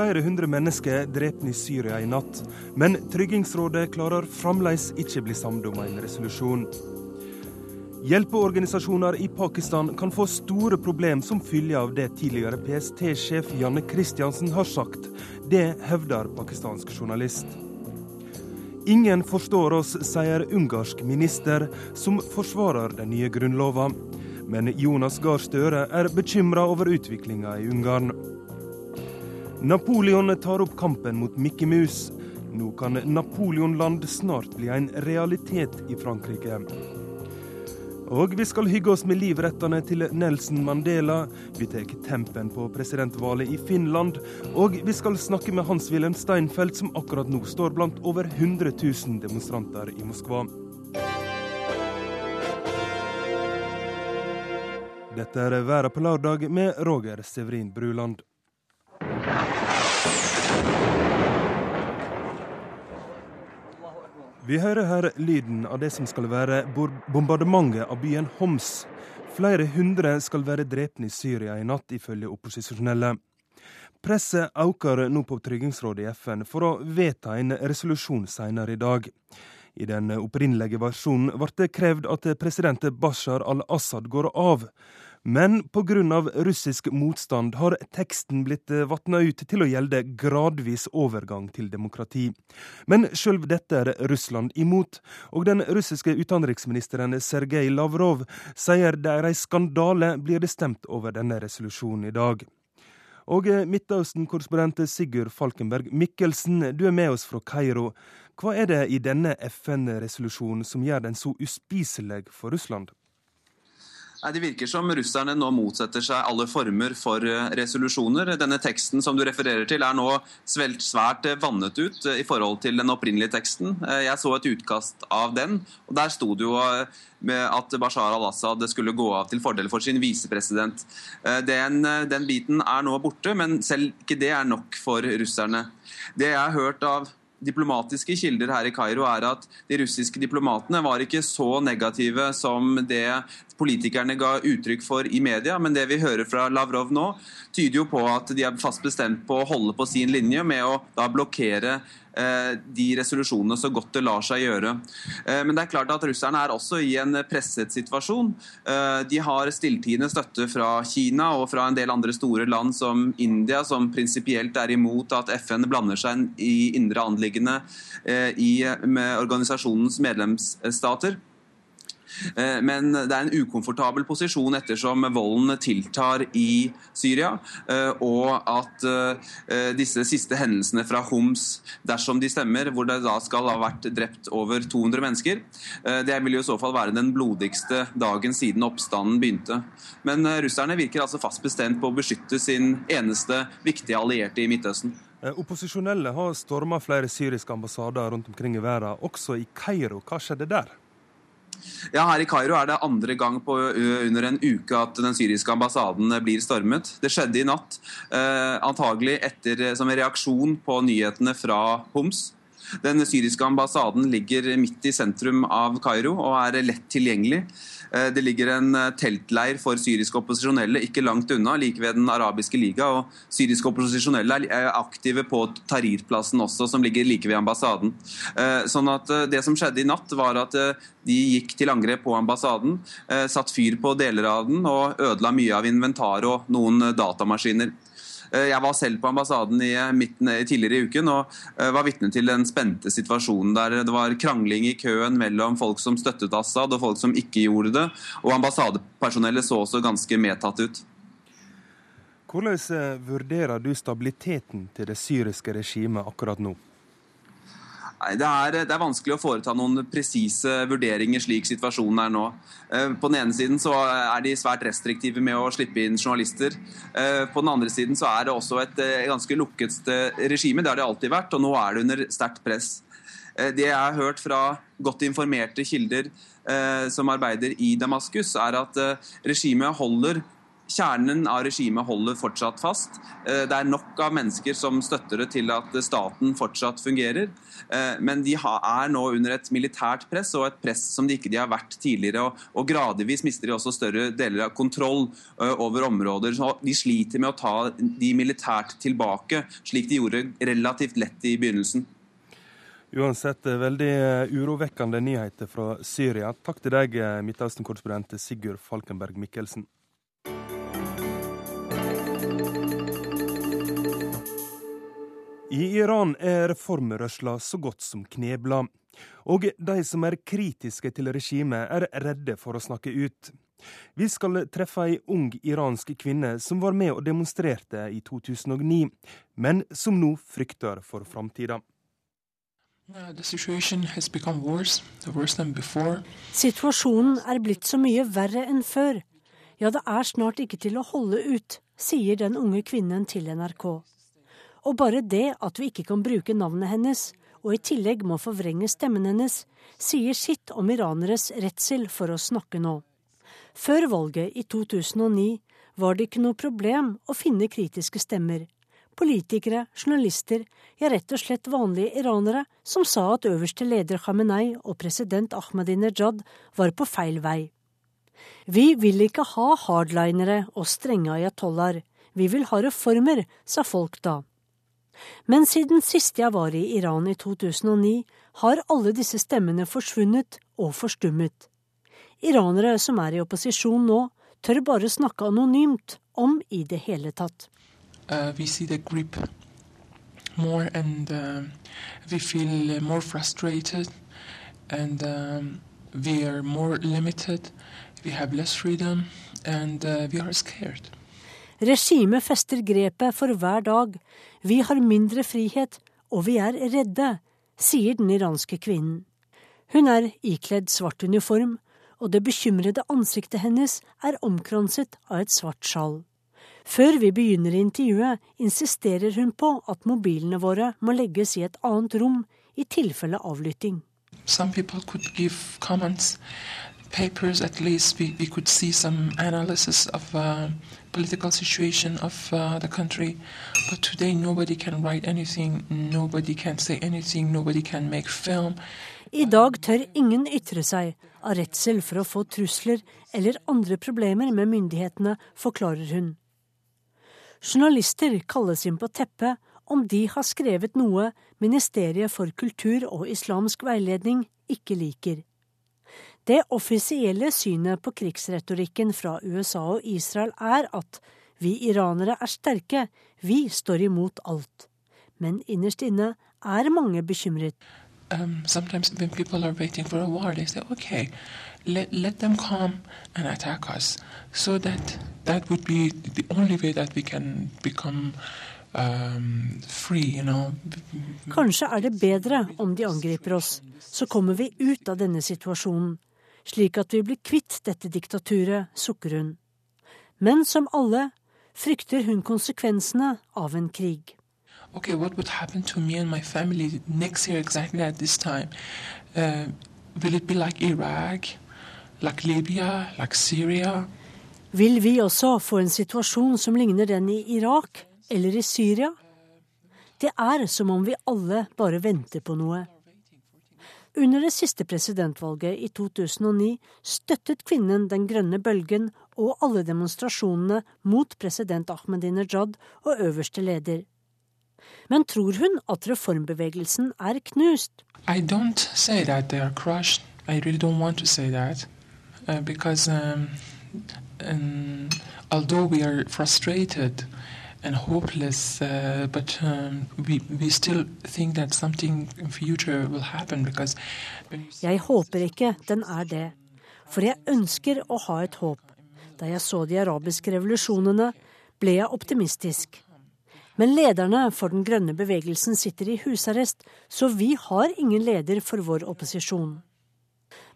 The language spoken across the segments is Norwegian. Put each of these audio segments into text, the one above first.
Flere hundre mennesker drept i Syria i natt. Men Tryggingsrådet klarer fremdeles ikke bli samd om en resolusjon. Hjelpeorganisasjoner i Pakistan kan få store problemer som følge av det tidligere PST-sjef Janne Christiansen har sagt. Det hevder pakistansk journalist. Ingen forstår oss, sier ungarsk minister, som forsvarer den nye grunnlova. Men Jonas Gahr Støre er bekymra over utviklinga i Ungarn. Napoleon tar opp kampen mot Mickey Mus. Nå kan Napoleonland snart bli en realitet i Frankrike. Og vi skal hygge oss med livrettene til Nelson Mandela. Vi tar tempen på presidentvalget i Finland. Og vi skal snakke med Hans-Wilhelm Steinfeld, som akkurat nå står blant over 100 000 demonstranter i Moskva. Dette er Været på lørdag med Roger Severin Bruland. Vi hører her lyden av det som skal være bombardementet av byen Homs. Flere hundre skal være drept i Syria i natt, ifølge opposisjonelle. Presset øker nå på Tryggingsrådet i FN for å vedta en resolusjon senere i dag. I den opprinnelige versjonen ble det krevd at president Bashar al-Assad går av. Men pga. russisk motstand har teksten blitt eh, vatna ut til å gjelde gradvis overgang til demokrati. Men sjøl dette er Russland imot, og den russiske utenriksministeren Sergej Lavrov sier det er ei skandale blir det stemt over denne resolusjonen i dag. Og eh, Midtøsten-korrespondent Sigurd Falkenberg Mikkelsen, du er med oss fra Kairo. Hva er det i denne FN-resolusjonen som gjør den så uspiselig for Russland? Det virker som russerne nå motsetter seg alle former for eh, resolusjoner. Denne teksten som du refererer til er nå svært eh, vannet ut eh, i forhold til den opprinnelige teksten. Jeg så et utkast av den, og der sto det jo at Bashar al-Assad skulle gå av til fordel for sin visepresident. Den, den biten er nå borte, men selv ikke det er nok for russerne. Det jeg har hørt av diplomatiske kilder her i Kairo er at de russiske diplomatene var ikke så negative som det politikerne ga uttrykk for i media. Men det vi hører fra Lavrov nå, tyder jo på at de er fast bestemt på å holde på sin linje med å da blokkere de resolusjonene så godt det lar seg gjøre. Eh, men det er klart at russerne er også i en presset situasjon. Eh, de har stilltiende støtte fra Kina og fra en del andre store land som India, som prinsipielt er imot at FN blander seg i indre anliggende i organisasjonens medlemsstater. Eh, men det er en ukomfortabel posisjon ettersom volden tiltar i Syria, eh, og at eh, disse siste hendelsene fra Homs, dersom de stemmer, hvor det da skal ha vært drept over 200 mennesker, det vil jo i så fall være den blodigste dagen siden oppstanden begynte. Men russerne virker altså fast bestemt på å beskytte sin eneste viktige allierte i Midtøsten. Opposisjonelle har storma flere syriske ambassader rundt omkring i verden, også i Kairo. Hva skjedde der? Ja, Her i Kairo er det andre gang på under en uke at den syriske ambassaden blir stormet. Det skjedde i natt, eh, antagelig etter, som en reaksjon på nyhetene fra Homs. Den syriske ambassaden ligger midt i sentrum av Kairo og er lett tilgjengelig. Eh, det ligger en eh, teltleir for syriske opposisjonelle ikke langt unna, like ved Den arabiske liga. og Syriske opposisjonelle er aktive på Tahrir-plassen også, som ligger like ved ambassaden. Eh, sånn at Det som skjedde i natt, var at de gikk til angrep på ambassaden, satt fyr på deler av den og ødela mye av inventaret og noen datamaskiner. Eh, jeg var selv på ambassaden i eh, midten, tidligere i uken og eh, var vitne til den spente situasjonen der det var krangling i køen mellom folk som støttet Assad og folk som ikke gjorde det. Og ambassadepersonellet så også ganske medtatt ut. Hvordan vurderer du stabiliteten til det syriske regimet akkurat nå? Det er, det er, vanskelig å foreta noen presise vurderinger slik situasjonen er nå. Eh, på den ene siden så er de svært restriktive med å slippe inn journalister. Eh, på den andre siden så er det også et eh, ganske lukket regime. Det har det alltid vært, og nå er det under sterkt press. Det jeg har hørt fra godt informerte kilder som arbeider i Damaskus, er at regimet holder kjernen av regimet holder fortsatt fast. Eh, det er nok av mennesker som støtter det til at staten fortsatt fungerer. Eh, men de er nå under et militært press, og et press som de ikke har vært tidligere. Og gradvis mister de også større deler av kontroll eh, over områder. Så de sliter med å ta de militært tilbake, slik de gjorde relativt lett i begynnelsen. Uansett veldig urovekkende nyheter fra Syria. Takk til deg, Midtøsten-korrespondent Sigurd Falkenberg Mikkelsen. I Iran er reformrørsla så godt som knebla. Og de som er kritiske til regimet, er redde for å snakke ut. Vi skal treffe ei ung iransk kvinne som var med og demonstrerte i 2009, men som nå frykter for framtida. Situasjonen er blitt så mye verre enn før. Ja, det er snart ikke til å holde ut, sier den unge kvinnen til NRK. Og bare det at vi ikke kan bruke navnet hennes, og i tillegg må forvrenge stemmen hennes, sier sitt om iraneres redsel for å snakke nå. Før valget i 2009 var det ikke noe problem å finne kritiske stemmer. Politikere, journalister, ja rett og slett vanlige iranere som sa at øverste leder Khamenei og president Ahmadinejad var på feil vei. Vi vil ikke ha hardlinere og strenge ayatollaher. Vi vil ha reformer, sa folk da. Men siden sist jeg var i Iran i 2009, har alle disse stemmene forsvunnet og forstummet. Iranere som er i opposisjon nå, tør bare snakke anonymt om i det hele tatt. Uh, we see the grip more and uh, we feel more frustrated and um, we are more limited. We have less freedom uh. Regimet fester grepet for hver dag. Vi har mindre frihet, og vi er redde, sier den iranske kvinnen. Hun er ikledd svart uniform, og det bekymrede ansiktet hennes er omkranset av et svart skjall. Før vi begynner intervjuet, insisterer hun på at mobilene våre må legges i et annet rom i tilfelle avlytting. Some people could give comments, papers at least we, we could see some analysis of uh, political situation of uh, the country. But today nobody can write anything, nobody can say anything, nobody can make film. I dag tør ingen ytre seg av redsel for å få trusler eller andre problemer med myndighetene, forklarer hun. Journalister kalles inn på teppet om de har skrevet noe Ministeriet for kultur og islamsk veiledning ikke liker. Det offisielle synet på krigsretorikken fra USA og Israel er at vi iranere er sterke, vi står imot alt. Men innerst inne er mange bekymret. Um, sometimes when people are waiting for a war, they say, okay, let, let them come and attack us. So that, that would be the only way that we can become um, free, you know. Kanskje er det bedre om de angriper oss, så kommer vi ut av denne situasjonen slik at vi blir kvitt dette diktaturet, sukker hun. Men som alle frykter hun konsekvensene av en krig. Okay, what would happen to me and my family next year exactly at this time? Uh, will it be like Iraq, like Libya, like Syria? Vil vi også få en situasjon som ligner den i Irak eller i Syria? Det er som om vi alle bare venter på noe. Under det siste presidentvalget i 2009 støttet kvinnen den grønne bølgen og alle demonstrasjonene mot president Ahmadinejad og øverste leder. Men tror hun at reformbevegelsen er knust? I don't say that they are crushed. I really don't want to say that. Uh, because um, um, although we are frustrated, and hopeless. Uh, but um, we, we still think that something in future will happen because Jeg håper ikke den er det, for jeg ønsker å ha et håp. Da jeg så de arabiske revolusjonene, ble jeg optimistisk. Men lederne for den grønne bevegelsen sitter i husarrest, så vi har ingen leder for vår opposisjon.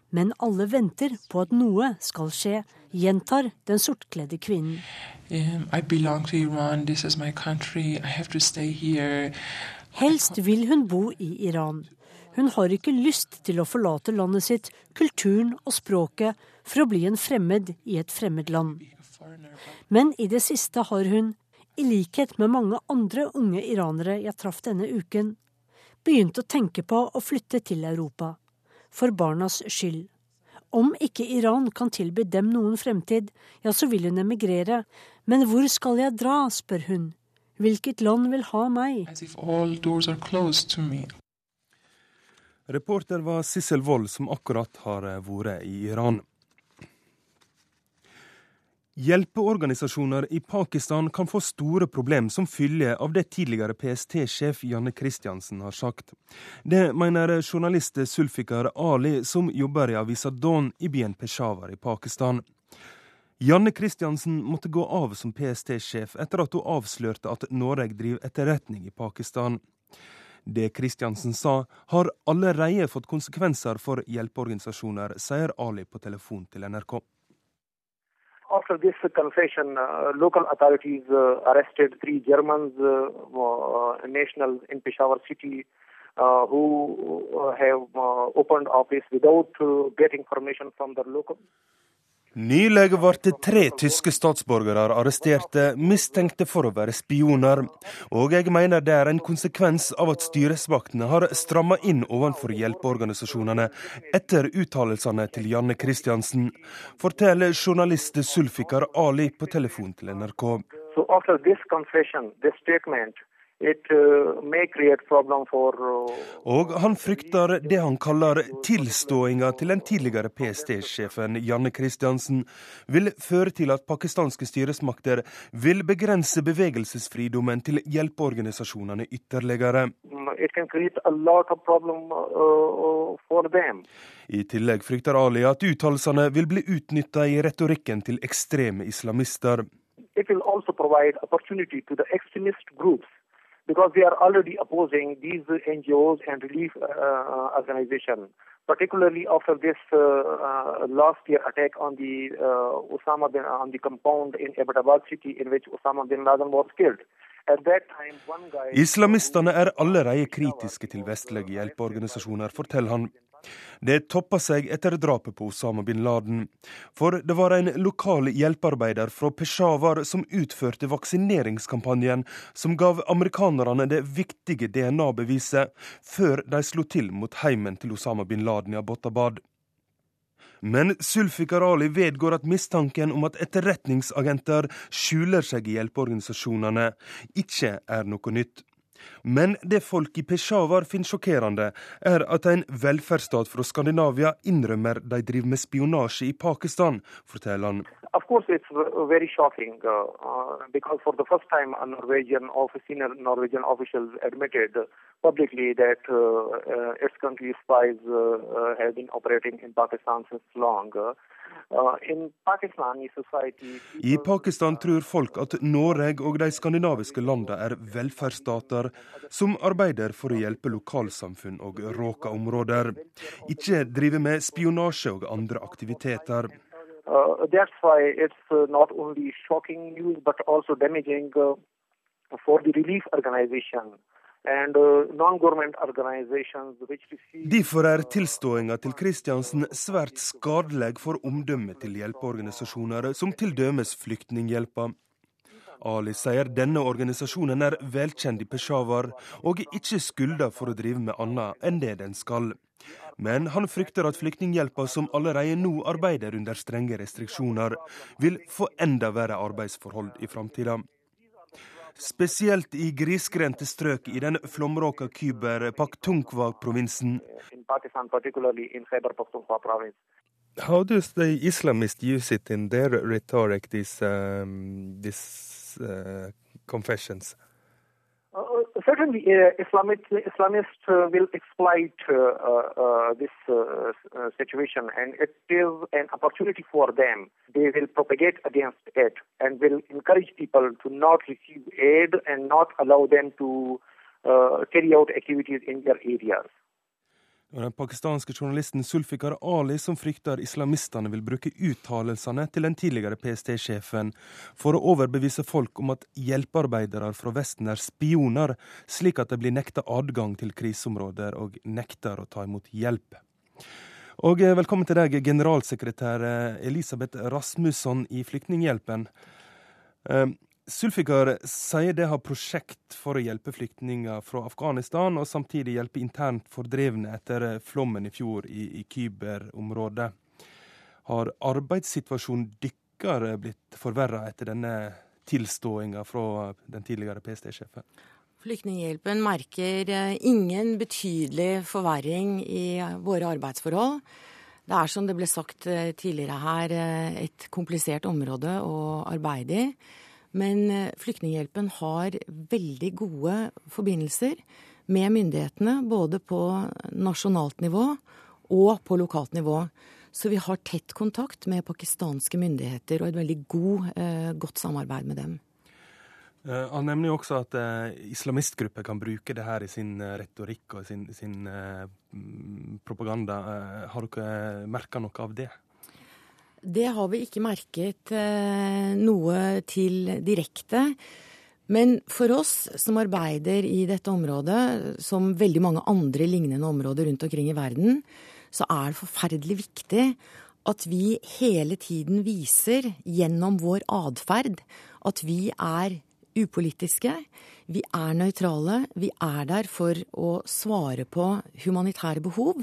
Men alle venter på at noe skal skje, gjentar den sortkledde kvinnen. Um, Helst vil hun bo i Iran. Hun har ikke lyst til å forlate landet sitt, kulturen og språket for å bli en fremmed i et fremmed land. Men i det siste har hun, i likhet med mange andre unge iranere jeg traff denne uken, begynt å tenke på å flytte til Europa. For barnas skyld. Om ikke Iran kan tilby dem noen fremtid, ja, så vil hun emigrere. Men hvor skal jeg dra, spør hun. Hvilket land vil ha meg? Reporter var Sissel Wold, som akkurat har vært i Iran. Hjelpeorganisasjoner i Pakistan kan få store problemer som følge av det tidligere PST-sjef Janne Kristiansen har sagt. Det mener journalist Sulfikar Ali, som jobber i avisa Dawn i byen Peshawar i Pakistan. Janne Kristiansen måtte gå av som PST-sjef etter at hun avslørte at Norge driver etterretning i Pakistan. Det Kristiansen sa, har allerede fått konsekvenser for hjelpeorganisasjoner, sier Ali på telefon til NRK. After this confession, uh, local authorities uh, arrested three Germans, uh, uh nationals in Peshawar city, uh, who uh, have opened office without getting permission from the local. Nylig ble tre tyske statsborgere arresterte, mistenkte for å være spioner. Og jeg mener det er en konsekvens av at styresmaktene har stramma inn overfor hjelpeorganisasjonene etter uttalelsene til Janne Christiansen, forteller journalist Sulfikar Ali på telefon til NRK. So after this confession, this statement, It, uh, for, uh, og han frykter det han kaller tilståinga til den tidligere PST-sjefen Janne Christiansen vil føre til at pakistanske styresmakter vil begrense bevegelsesfridommen til hjelpeorganisasjonene ytterligere. Problem, uh, I tillegg frykter Ali at uttalelsene vil bli utnytta i retorikken til ekstreme islamister. It will also provide opportunity to the extremist groups because they are already opposing these NGOs and relief uh, organizations, particularly after this uh, uh, last year attack on the uh, Osama bin on the compound in Abbottabad city in which Osama bin Laden was killed. Islamistene er allerede kritiske til vestlige hjelpeorganisasjoner, forteller han. Det toppa seg etter drapet på Osama bin Laden. For det var en lokal hjelpearbeider fra Peshawar som utførte vaksineringskampanjen som gav amerikanerne det viktige DNA-beviset før de slo til mot heimen til Osama bin Laden i Abbottabad. Men Sulfikar Ali vedgår at mistanken om at etterretningsagenter skjuler seg i hjelpeorganisasjonene, ikke er noe nytt. Men det folk i Peshawar finner sjokkerende, er at en velferdsstat fra Skandinavia innrømmer de driver med spionasje i Pakistan, forteller han. Of course, it's very shocking uh, uh, because for the first time, a Norwegian senior Norwegian officials admitted publicly that uh, uh, its country spies uh, uh, have been operating in Pakistan since long. I Pakistan tror folk at Norge og de skandinaviske landene er velferdsstater som arbeider for å hjelpe lokalsamfunn og råka områder, ikke drive med spionasje og andre aktiviteter. Uh, that's why it's uh, not only shocking news but also damaging uh, for the relief organization. Uh, Derfor er tilståinga til Kristiansen svært skadelig for omdømmet til hjelpeorganisasjoner, som dømes Flyktninghjelpa. Ali sier denne organisasjonen er velkjent i Peshawar og ikke skylda for å drive med annet enn det den skal. Men han frykter at Flyktninghjelpa, som allerede nå arbeider under strenge restriksjoner, vil få enda verre arbeidsforhold i framtida. Spesielt i grisgrendte strøk i den flområka Kyber Pakhtunkhwa-provinsen. How does the Islamists use it in their rhetoric, um, these uh, confessions? certainly, uh, Islamist, Islamists uh, will exploit uh, this situation, and it is an opportunity for them. They will propagate against it and will encourage people to not receive aid and not allow them to carry out activities in their areas. Og den pakistanske journalisten Sulfikar Ali som frykter islamistene vil bruke uttalelsene til den tidligere PST-sjefen for å overbevise folk om at hjelpearbeidere fra Vesten er spioner, slik at de blir nekta adgang til kriseområder og nekter å ta imot hjelp. Og eh, velkommen til deg, generalsekretær eh, Elisabeth Rasmusson i Flyktninghjelpen. Sulfikar sier det har prosjekt for å hjelpe flyktninger fra Afghanistan, og samtidig hjelpe internt fordrevne etter flommen i fjor i, i Kyber-området. Har arbeidssituasjonen deres blitt forverra etter denne tilståinga fra den tidligere PST-sjefen? Flyktninghjelpen merker eh, ingen betydelig forverring i våre arbeidsforhold. Det er som det ble sagt eh, tidligere her, eh, et komplisert område å arbeide i. Men Flyktninghjelpen har veldig gode forbindelser med myndighetene, både på nasjonalt nivå og på lokalt nivå. Så vi har tett kontakt med pakistanske myndigheter og et veldig god, godt samarbeid med dem. Uh, han nevner jo også at islamistgrupper kan bruke det her i sin retorikk og sin, sin propaganda. har dere merka noe av det? Det har vi ikke merket noe til direkte. Men for oss som arbeider i dette området, som veldig mange andre lignende områder rundt omkring i verden, så er det forferdelig viktig at vi hele tiden viser gjennom vår atferd at vi er upolitiske. Vi er nøytrale. Vi er der for å svare på humanitære behov.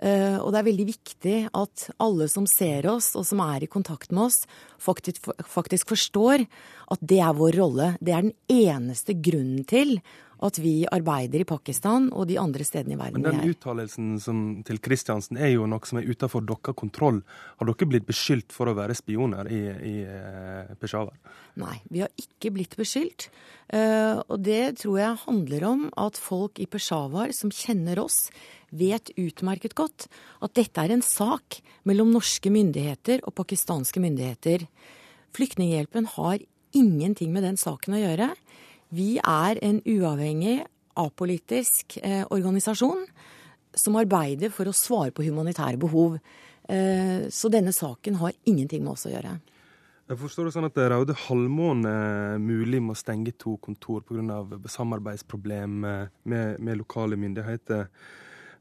Eh, og det er veldig viktig at alle som ser oss, og som er i kontakt med oss, faktisk, faktisk forstår at det er vår rolle. Det er den eneste grunnen til at vi arbeider i Pakistan og de andre stedene i verden. Men den uttalelsen til Kristiansen er jo noe som er utenfor deres kontroll. Har dere blitt beskyldt for å være spioner i, i uh, Peshawar? Nei, vi har ikke blitt beskyldt. Uh, og det tror jeg handler om at folk i Peshawar som kjenner oss, vet utmerket godt at dette er en sak mellom norske myndigheter og pakistanske myndigheter. Flyktninghjelpen har ingenting med den saken å gjøre. Vi er en uavhengig, apolitisk eh, organisasjon som arbeider for å svare på humanitære behov. Eh, så denne saken har ingenting med oss å gjøre. Jeg forstår det sånn at Raude Halvmåne mulig må stenge to kontor pga. samarbeidsproblem med, med, lokale myndigheter.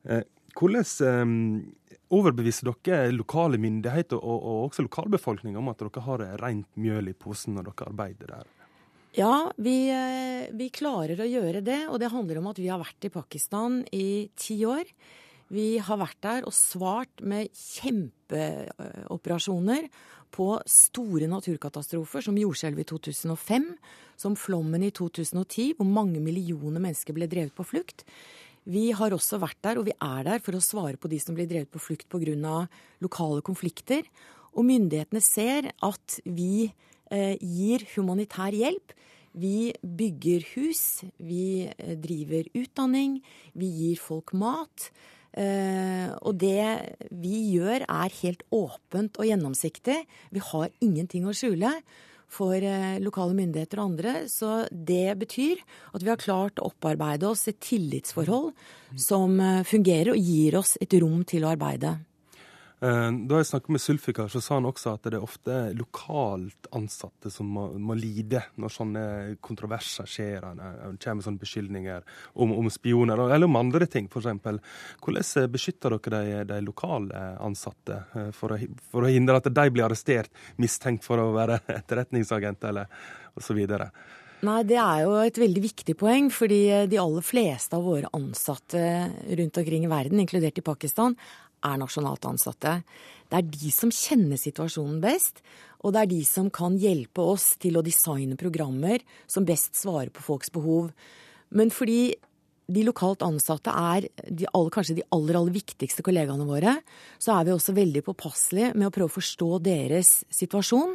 Eh, hvordan eh, overbeviser dere lokale myndigheter og, og også lokalbefolkninga om at dere har rent mjøl i posen når dere arbeider der? Ja, vi, eh, vi, klarer å gjøre det. Og det handler om at vi har vært i Pakistan i ti år. Vi har vært der og svart med kjempeoperasjoner på store naturkatastrofer, som jordskjelvet i 2005, som flommen i 2010, hvor mange millioner mennesker ble drevet på flukt. Vi har også vært der, og vi er der for å svare på de som blir drevet på flukt pga. lokale konflikter. Og myndighetene ser at vi Eh, gir humanitær hjelp. Vi bygger hus, vi eh, driver utdanning, vi gir folk mat. Eh, og det vi gjør er helt åpent og gjennomsiktig. Vi har ingenting å skjule for lokale myndigheter og andre. Så det betyr at vi har klart å opparbeide oss et tillitsforhold som fungerer og gir oss et rom til å arbeide. Eh, da jeg snakket med Sulfikar, så sa han også at det er ofte lokalt ansatte som må, må lide når sånne kontroverser skjer. Det kommer sånne beskyldninger om, om, spioner, eller om andre ting, f.eks. Hvordan beskytter dere de, de lokale ansatte eh, for å, for å, hindre at de blir arrestert, mistenkt for å være etterretningsagenter eller osv.? Nei, Det er jo et veldig viktig poeng, fordi de aller fleste av våre ansatte rundt omkring i verden, inkludert i Pakistan, er nasjonalt ansatte. Det er de som kjenner situasjonen best, og det er de som kan hjelpe oss til å designe programmer som best svarer på folks behov. Men fordi de lokalt ansatte er de aller, kanskje de aller, aller viktigste kollegaene våre, så er vi også veldig påpasselige med å prøve å forstå deres situasjon.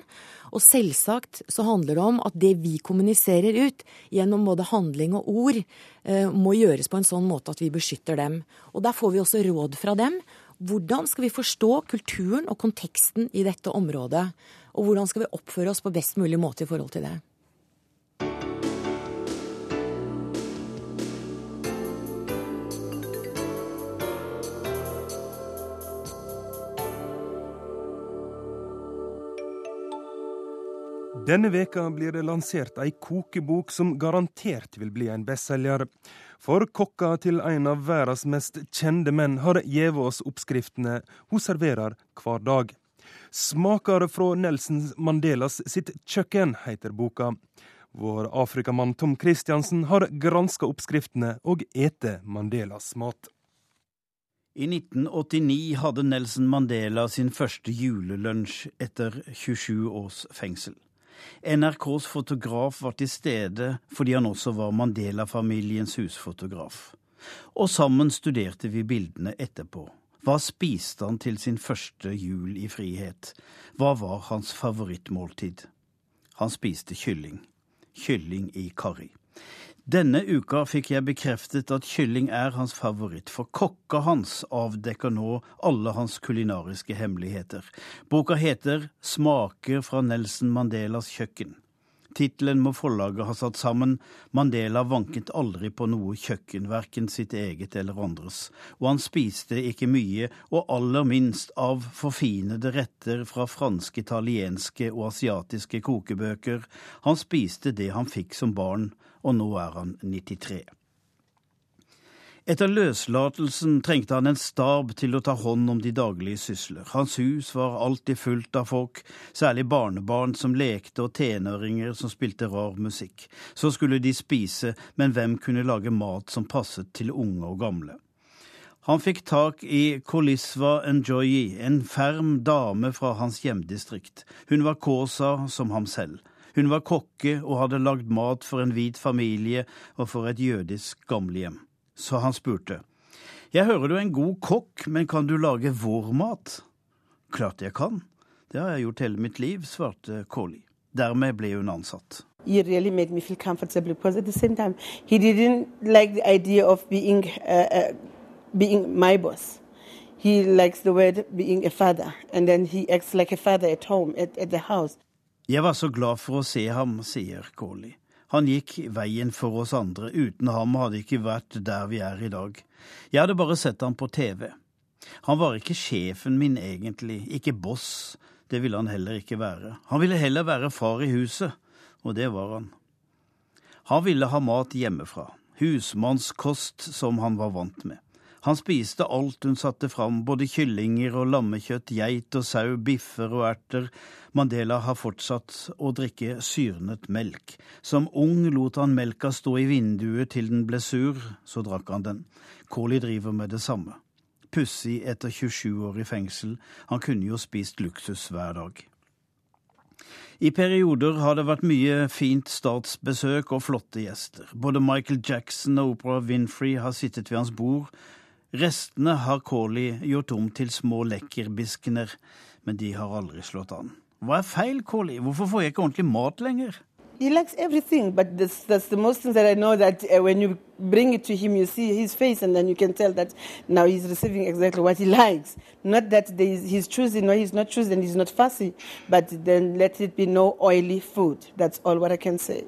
Og selvsagt så handler det om at det vi kommuniserer ut gjennom både handling og ord, eh, må gjøres på en sånn måte at vi beskytter dem. Og der får vi også råd fra dem hvordan skal vi forstå kulturen og konteksten i dette området? Og hvordan skal vi oppføre oss på best mulig måte i forhold til det? Denne veka blir det lansert ei kokebok som garantert vil bli en bestselger. For kokka til en av verdens mest kjente menn har gitt oss oppskriftene hun serverer hver dag. 'Smaker fra Nelson Mandelas sitt kjøkken', heter boka. Vår afrikamann Tom Christiansen har granska oppskriftene og ete Mandelas mat. I 1989 hadde Nelson Mandela sin første julelunsj etter 27 års fengsel. NRKs fotograf var til stede fordi han også var Mandela-familiens husfotograf. Og sammen studerte vi bildene etterpå. Hva spiste han til sin første jul i frihet? Hva var hans favorittmåltid? Han spiste kylling. Kylling i karri. Denne uka fikk jeg bekreftet at kylling er hans favoritt, for kokka hans avdekker nå alle hans kulinariske hemmeligheter. Boka heter Smaker fra Nelson Mandelas kjøkken. Tittelen må forlaget ha satt sammen. Mandela vanket aldri på noe kjøkken, verken sitt eget eller andres. Og han spiste ikke mye, og aller minst av forfinede retter fra franske, italienske og asiatiske kokebøker. Han spiste det han fikk som barn, og nå er han 93. Etter løslatelsen trengte han en stab til å ta hånd om de daglige sysler. Hans hus var alltid fullt av folk, særlig barnebarn som lekte og tenåringer som spilte rar musikk. Så skulle de spise, men hvem kunne lage mat som passet til unge og gamle? Han fikk tak i Kolisva Njoyi, en ferm dame fra hans hjemdistrikt. Hun var Kåsa som ham selv. Hun var kokke og hadde lagd mat for en hvit familie og for et jødisk gamlehjem så han spurte. Jeg hører du er en god kokk, men kan du lage vår mat? Klart jeg kan. Det har jeg gjort hele mitt liv, svarte Kåli. Dermed ble hun ansatt. He really made me feel comfortable because at the same time he didn't like the idea of being uh, being my boss. He likes the word being a father, and then he acts like a father at home, at, at the house. Jeg var så glad for å se ham, sier Kåli. Han gikk veien for oss andre. Uten ham hadde ikke vært der vi er i dag. Jeg hadde bare sett ham på TV. Han var ikke sjefen min egentlig, ikke boss. Det ville han heller ikke være. Han ville heller være far i huset, og det var han. Han ville ha mat hjemmefra, husmannskost som han var vant med. Han spiste alt hun satte fram, både kyllinger og lammekjøtt, geit og sau, biffer og erter. Mandela har fortsatt å drikke syrnet melk. Som ung lot han melka stå i vinduet til den ble sur, så drakk han den. Kåli driver med det samme. Pussig etter 27 år i fengsel, han kunne jo spist luksus hver dag. I perioder har det vært mye fint statsbesøk og flotte gjester. Både Michael Jackson og Oprah Winfrey har sittet ved hans bord. Restene har Kåli gjort om til små lekkerbiskener, men de har aldri slått an. Hva er feil, Kåli? Hvorfor får jeg ikke ordentlig mat lenger? He likes everything, but that's, that's the most thing that I know that uh, when you bring it to him, you see his face, and then you can tell that now he's receiving exactly what he likes. Not that is, he's choosing, or he's not choosing, he's not fussy, but then let it be no oily food. That's all what I can say.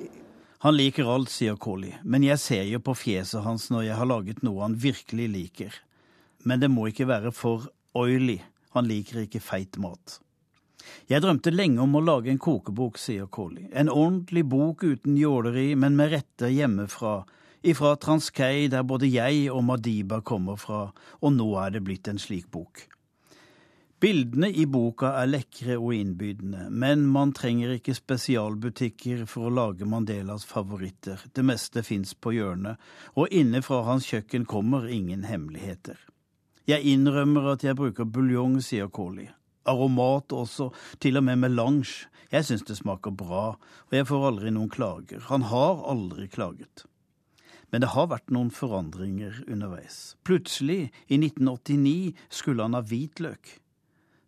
Han liker alt, sier Collie, men jeg ser jo på fjeset hans når jeg har laget noe han virkelig liker. Men det må ikke være for oily, han liker ikke feit mat. Jeg drømte lenge om å lage en kokebok, sier Kåli. En ordentlig bok uten jåleri, men med retter hjemmefra. Ifra Transkei, der både jeg og Madiba kommer fra, og nå er det blitt en slik bok. Bildene i boka er lekre og innbydende, men man trenger ikke spesialbutikker for å lage Mandelas favoritter. Det meste fins på hjørnet, og inne fra hans kjøkken kommer ingen hemmeligheter. Jeg innrømmer at jeg bruker buljong, sier Koli. Aromat også, til og med melange. Jeg syns det smaker bra, og jeg får aldri noen klager. Han har aldri klaget. Men det har vært noen forandringer underveis. Plutselig, i 1989, skulle han ha hvitløk.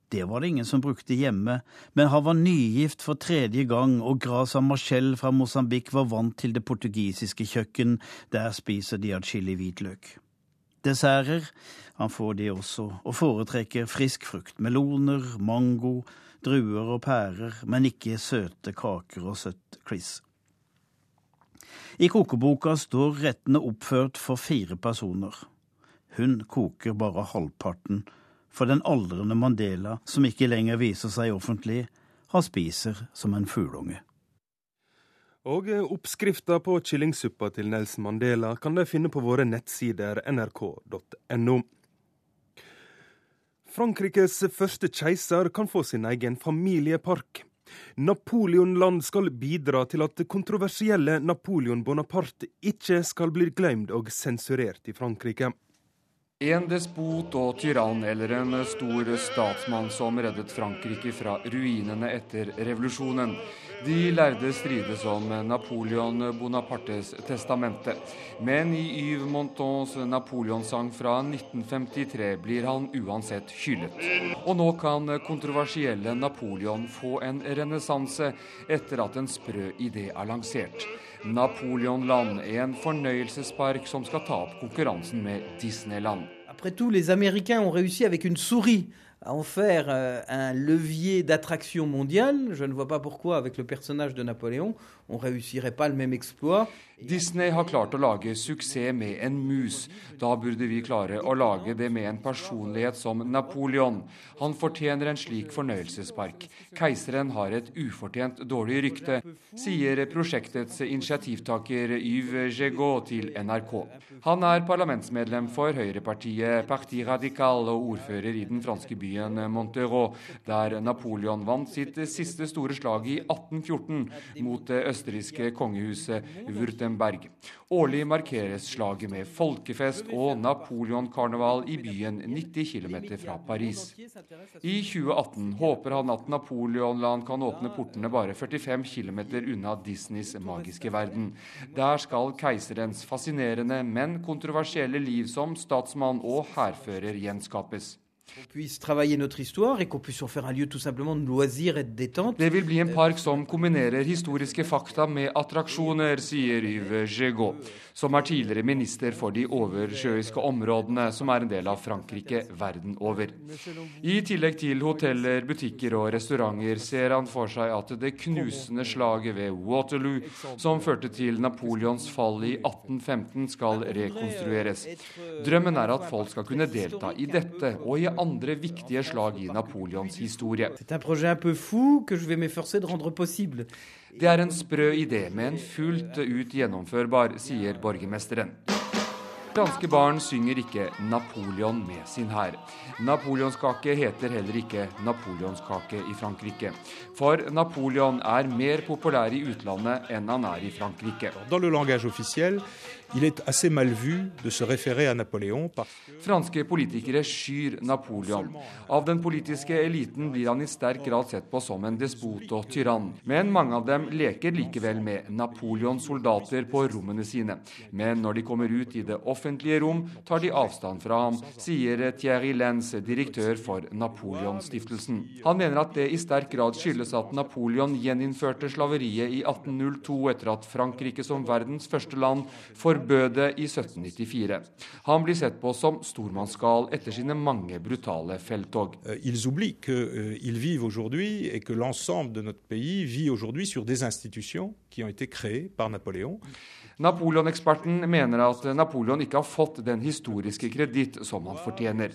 Det var det ingen som brukte hjemme, men han var nygift for tredje gang, og Grasa Marcel fra Mosambik var vant til det portugisiske kjøkken, der spiser de atskillig hvitløk. Desserter, han får de også, og foretrekker frisk frukt, meloner, mango, druer og pærer, men ikke søte kaker og søtt kliss. I kokeboka står rettene oppført for fire personer. Hun koker bare halvparten for den aldrende Mandela, som ikke lenger viser seg offentlig, han spiser som en fugleunge. Og oppskrifta på kyllingsuppa til Nelson Mandela kan de finne på våre nettsider nrk.no. Frankrikes første keiser kan få sin egen familiepark. Napoleonland skal bidra til at kontroversielle Napoleon Bonaparte ikke skal bli glemt og sensurert i Frankrike. En despot og tyrann eller en stor statsmann som reddet Frankrike fra ruinene etter revolusjonen. De lærde strides om Napoleon Bonapartes testamente. Men i Yves Montons Napoleonsang fra 1953 blir han uansett hyllet. Og nå kan kontroversielle Napoleon få en renessanse etter at en sprø idé er lansert. Napoleonland, en fornøyelsespark som skal ta opp konkurransen med Disneyland. Après tout, les Américains ont réussi avec une souris à en faire euh, un levier d'attraction mondiale. Je ne vois pas pourquoi, avec le personnage de Napoléon, on réussirait pas le même exploit. Disney har klart å lage suksess med en mus. Da burde vi klare å lage det med en personlighet som Napoleon. Han fortjener en slik fornøyelsespark. Keiseren har et ufortjent dårlig rykte, sier prosjektets initiativtaker Yves Jegot til NRK. Han er parlamentsmedlem for høyrepartiet Parti Radical og ordfører i den franske byen Montereau, der Napoleon vant sitt siste store slag i 1814 mot det østerrikske kongehuset Würtemberg. Årlig markeres slaget med folkefest og Napoleon-karneval i byen 90 km fra Paris. I 2018 håper han at Napoleonland kan åpne portene bare 45 km unna Disneys magiske verden. Der skal keiserens fascinerende, men kontroversielle liv som statsmann og hærfører gjenskapes. Det vil bli en park som kombinerer historiske fakta med attraksjoner, sier Yves Gegaud, som er tidligere minister for de oversjøiske områdene, som er en del av Frankrike verden over. I tillegg til hoteller, butikker og restauranter ser han for seg at det knusende slaget ved Waterloo, som førte til Napoleons fall i 1815, skal rekonstrueres. Drømmen er at folk skal kunne delta i dette og i andre viktige slag i Napoleons historie. Det er en sprø idé, men fullt ut gjennomførbar, sier borgermesteren. Franske barn synger ikke 'Napoleon' med sin hær. Napoleonskake heter heller ikke napoleonskake i Frankrike. For Napoleon er mer populær i utlandet enn han er i Frankrike. Franske politikere skyr Napoleon. Av den politiske eliten blir han i sterk grad sett på som en despot og tyrann. Men mange av dem leker likevel med Napoleons soldater på rommene sine. Men når de kommer ut i det offentlige rom, tar de avstand fra ham, sier Thierry Lenz, direktør for Napoleonstiftelsen. Han mener at det i sterk grad skyldes at Napoleon gjeninnførte slaveriet i 1802 etter at Frankrike som verdens første land forbød det i 1794. Han blir sett på som stormannsgal etter sine mange brutale felttog. Ils oublient qu'ils l'ensemble de notre pays vit aujourd'hui sur des institutions qui ont été créées par Napoléon. Napoleon-eksperten mener at Napoleon ikke har fått den historiske kreditt som han fortjener.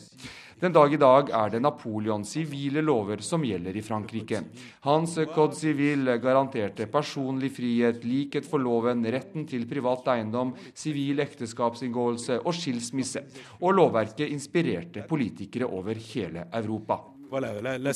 Den dag i dag er det Napoleons sivile lover som gjelder i Frankrike. Hans code civil garanterte personlig frihet, likhet for loven, retten til privat eiendom, sivil ekteskapsinngåelse og skilsmisse. Og lovverket inspirerte politikere over hele Europa. Voilà, là, là,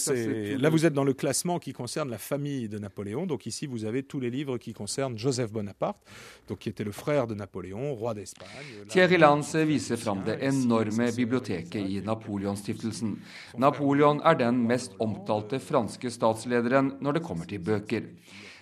là, vous êtes dans le classement qui concerne la famille de Napoléon. Donc ici, vous avez tous les livres qui concernent Joseph Bonaparte, donc qui était le frère de Napoléon, roi d'Espagne. Thierry Lance viser fram det enorme biblioteket i Napoleonstiftelsen. Napoleon er den mest omtalte franske statslederen når det kommer til bøker.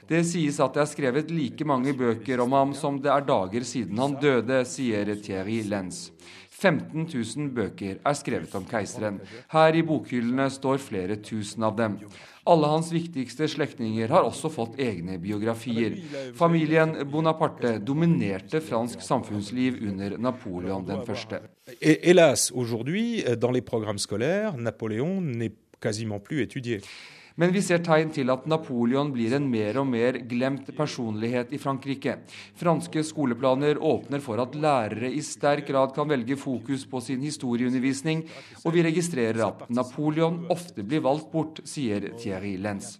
Det sies at det er skrevet like mange bøker om ham som det er dager siden han døde, sier Thierry Lenz. 15 000 bøker er skrevet om keiseren. Her i bokhyllene står flere tusen av dem. Alle hans viktigste slektninger har også fått egne biografier. Familien Bonaparte dominerte fransk samfunnsliv under Napoleon den første. Hélas, aujourd'hui, dans les programmes scolaires, Napoléon n'est quasiment plus étudié. Men vi ser tegn til at Napoleon blir en mer og mer glemt personlighet i Frankrike. Franske skoleplaner åpner for at lærere i sterk grad kan velge fokus på sin historieundervisning, og vi registrerer at Napoleon ofte blir valgt bort, sier Thierry Lenz.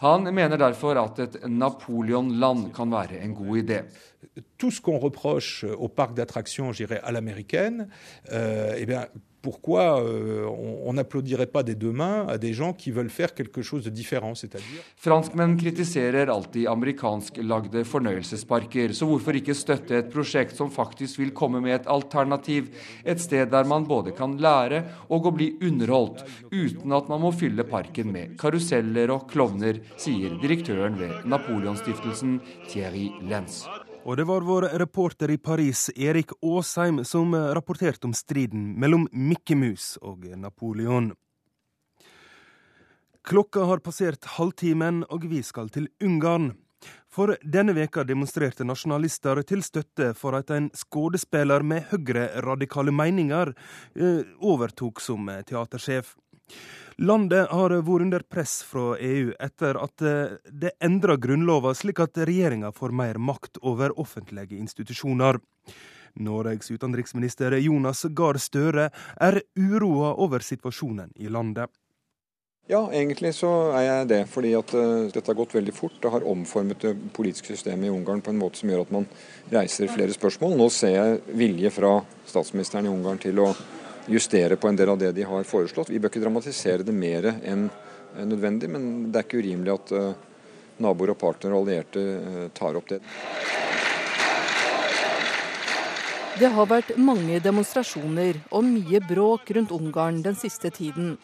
Han mener derfor at et Napoleon-land kan være en god idé. Tout ce qu'on reproche au parc d'attractions, à l'américaine, euh, eh bien, pourquoi euh, on n'applaudirait pas des deux mains à des gens qui veulent faire quelque chose de différent, c'est-à-dire Franskmenn kritiserer alltid amerikansklagde fornøyelsesparker, så hvorfor ikke støtte et prosjekt som faktisk vil komme med et alternativ, et sted der man både kan lære og å bli underholdt, uten at man må fylle parken med karuseller og klovner, sier direktøren ved Napoleonstiftelsen Thierry Lenz. Og det var vår reporter i Paris, Erik Aasheim, som rapporterte om striden mellom Mikke Mus og Napoleon. Klokka har passert halvtimen, og vi skal til Ungarn. For denne veka demonstrerte nasjonalister til støtte for at en skuespiller med høyre-radikale meninger eh, overtok som teatersjef. Landet har vært under press fra EU etter at eh, det endra grunnlova slik at regjeringa får mer makt over offentlige institusjoner. Norges utenriksminister Jonas Gahr Støre er uroa over situasjonen i landet. Ja, egentlig så er jeg det. Fordi at uh, dette har gått veldig fort. Det har omformet det politiske systemet i Ungarn på en måte som gjør at man reiser flere spørsmål. Nå ser jeg vilje fra statsministeren i Ungarn til å justere på en del av det de har foreslått. Vi bør ikke dramatisere det mer enn nødvendig, men det er ikke urimelig at uh, naboer og partnere og allierte uh, tar opp det. Det har vært mange demonstrasjoner og mye bråk rundt Ungarn den siste tiden.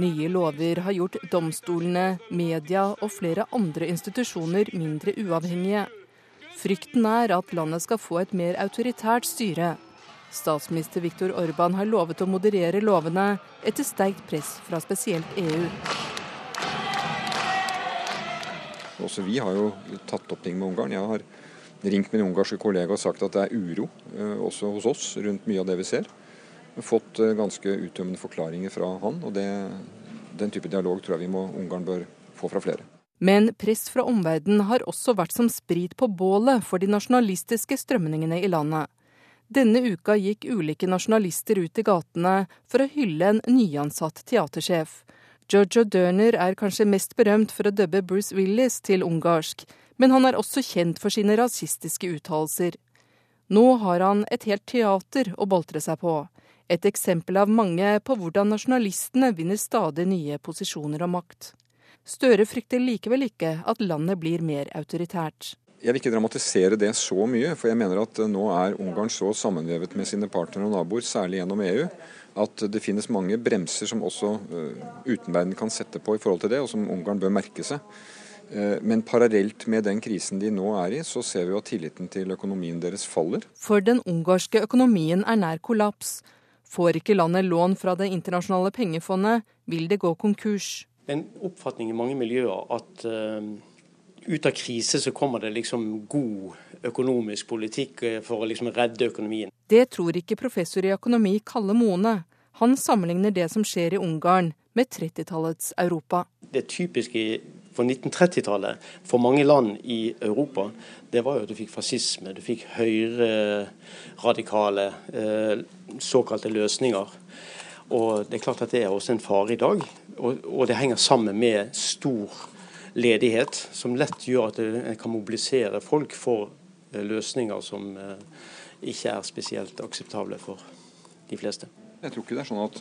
Nye lover har gjort domstolene, media og flere andre institusjoner mindre uavhengige. Frykten er at landet skal få et mer autoritært styre, Statsminister Viktor Orban har lovet å moderere lovene etter sterkt press fra spesielt EU. Også vi har jo tatt opp ting med Ungarn. Jeg har ringt min ungarske kollega og sagt at det er uro eh, også hos oss rundt mye av det vi ser. Fått eh, ganske uttømmende forklaringer fra han, og det, den type dialog tror jeg vi må, Ungarn bør få fra flere. Men press fra omverdenen har også vært som sprit på bålet for de nasjonalistiske strømningene i landet. Denne uka gikk ulike nasjonalister ut i gatene for å hylle en nyansatt teatersjef. Jojo Dörner er kanskje mest berømt for å dubbe Bruce Willis til ungarsk, men han er også kjent for sine rasistiske uttalelser. Nå har han et helt teater å boltre seg på. Et eksempel av mange på hvordan nasjonalistene vinner stadig nye posisjoner og makt. Støre frykter likevel ikke at landet blir mer autoritært. Jeg vil ikke dramatisere det så mye, for jeg mener at nå er Ungarn så sammenvevet med sine partnere og naboer, særlig gjennom EU, at det finnes mange bremser som også uh, utenverden kan sette på i forhold til det, og som Ungarn bør merke seg. Uh, men parallelt med den krisen de nå er i, så ser vi at tilliten til økonomien deres faller. For den ungarske økonomien er nær kollaps. Får ikke landet lån fra Det internasjonale pengefondet, vil det gå konkurs. En oppfatning i mange miljøer at uh ut av krise så kommer det liksom god økonomisk politikk eh, for å liksom redde økonomien. Det tror ikke professor i økonomi Kalle Mone. Han sammenligner det som skjer i Ungarn med 30-tallets Europa. Det typiske for 1930-tallet for mange land i Europa, det var jo at du fikk fascisme. Du fikk høyreradikale eh, såkalte løsninger. Og det er klart at det er også en fare i dag. Og, og det henger sammen med stor ledighet, som lett gjør at en kan mobilisere folk for eh, løsninger som eh, ikke er spesielt akseptable for de fleste. Jeg tror ikke det er sånn at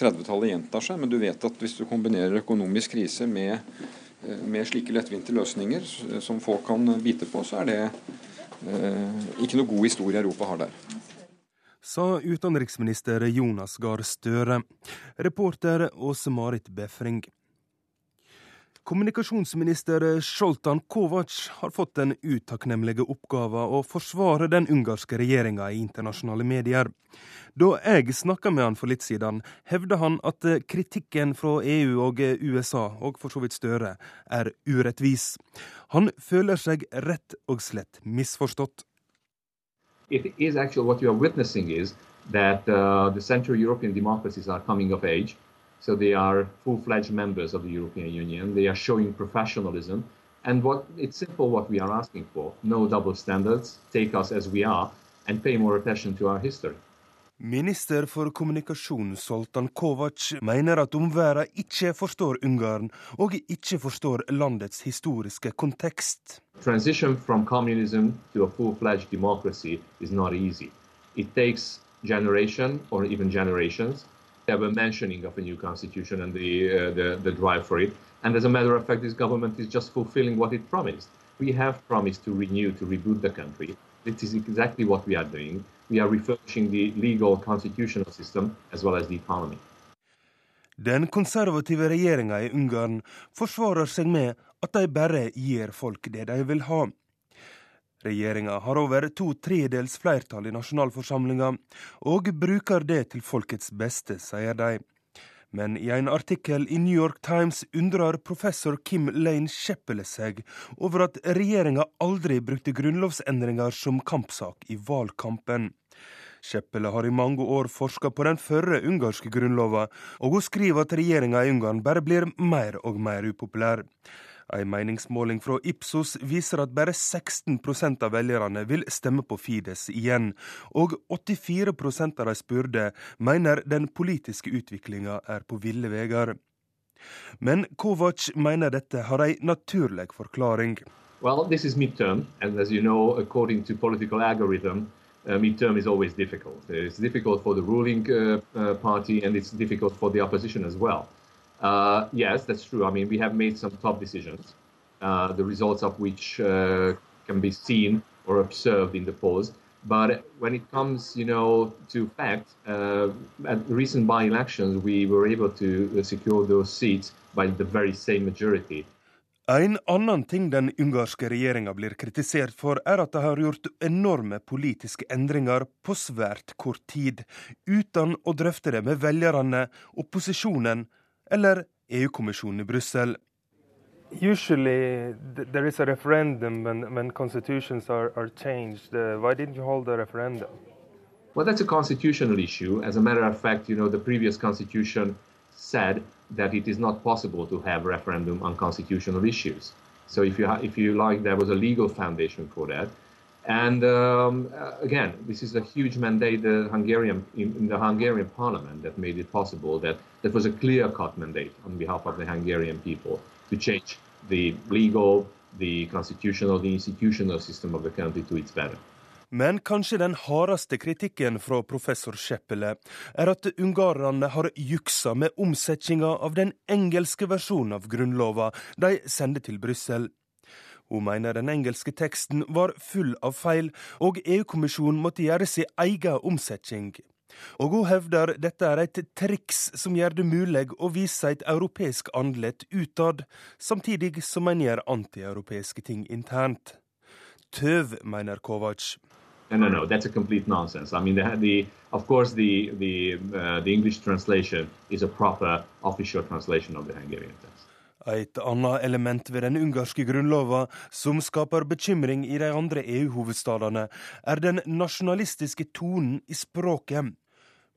30-tallet gjentar seg, men du vet at hvis du kombinerer økonomisk krise med, eh, med slike lettvinte løsninger som folk kan bite på, så er det eh, ikke noe god historie Europa har der. Sa utenriksminister Jonas Gahr Støre. Reporter Åse Marit Befring. Kommunikasjonsminister Sjoltan Kovac har fått den utakknemlige oppgaven å forsvare den ungarske regjeringa i internasjonale medier. Da jeg snakka med han for litt siden, hevda han at kritikken fra EU og USA, og for så vidt Støre, er urettvis. Han føler seg rett og slett misforstått. It is actually what you are witnessing is that uh, the Central European democracies are. So they are full-fledged members of the European Union. They are showing professionalism. And what it's simple what we are asking for. No double standards. Take us as we are and pay more attention to our history. Minister for kommunikasjon Soltan Kovac mener at omverdenen ikke forstår Ungarn, og ikke forstår landets historiske kontekst. Transition from communism to a full-fledged democracy is not easy. It takes generation or even generations. Have a mentioning of a new constitution and the, uh, the, the drive for it. And as a matter of fact, this government is just fulfilling what it promised. We have promised to renew, to reboot the country. This is exactly what we are doing. We are refurbishing the legal constitutional system as well as the economy. Den konservative regjeringa i Ungarn forsvarer seg med at de bare gir folk det de vil ha. Regjeringa har over to tredels flertall i nasjonalforsamlinga, og bruker det til folkets beste, sier de. Men i en artikkel i New York Times undrer professor Kim Lane Sheppele seg over at regjeringa aldri brukte grunnlovsendringer som kampsak i valgkampen. Sheppele har i mange år forska på den førre ungarske grunnlova, og hun skriver at regjeringa i Ungarn bare blir mer og mer upopulær. En meningsmåling fra Ipsos viser at bare 16% av velgerne vil stemme på Fides igjen, og 84% av de spurte mener den politiske utviklinga er på ville veier. Men Kovac mener dette har en naturlig forklaring. Well, this is midterm, and as you know, according to political algorithm, uh, midterm is always difficult. It's difficult for the ruling uh, uh, party, and it's difficult for the opposition as well. Uh, yes, that's true. I mean, we have made some tough decisions, uh, the results of which uh, can be seen or observed in the polls. But when it comes, you know, to fact, uh, at recent by-elections, we were able to secure those seats by the very same majority. En annen ting den ungarske regjeringa blir kritisert for, er at de har gjort enorme politiske endringer på svært kort tid, uten å drøfte det med velgerne, opposisjonen eller EU-kommisjonen i Brussel. Usually there is a referendum when, when constitutions are, are changed. Uh, why didn't you hold a referendum? Well, that's a constitutional issue. As a matter of fact, you know, the previous constitution said that it is not possible to have referendum on constitutional issues. So if you, if you like, there was a legal foundation for that. And um, uh, again, this is a huge mandate the Hungarian, in, in, the Hungarian parliament that made it possible. That, that was a clear-cut mandate on behalf of the Hungarian people to change the legal, the constitutional, the institutional system of the country to its better. Men kanskje den hardeste kritikken fra professor Scheppele er at ungarerne har juksa med omsetninga av den engelske versjonen av grunnlova de sender til Brussel. Hun mener den engelske teksten var full av feil, og EU-kommisjonen måtte gjøre sin egen omsetning. Og hun hevder dette er et triks som gjør det mulig å vise et europeisk andlet utad, samtidig som en gjør antieuropeiske ting internt. Tøv, mener Kovac. No, no, no. That's a complete nonsense. I mean, the, the of course, the the uh, the English translation is a proper official translation of the Hungarian text. Et annet element ved den ungarske grunnlova som skaper bekymring i de andre EU-hovedstadene, er den nasjonalistiske tonen i språket.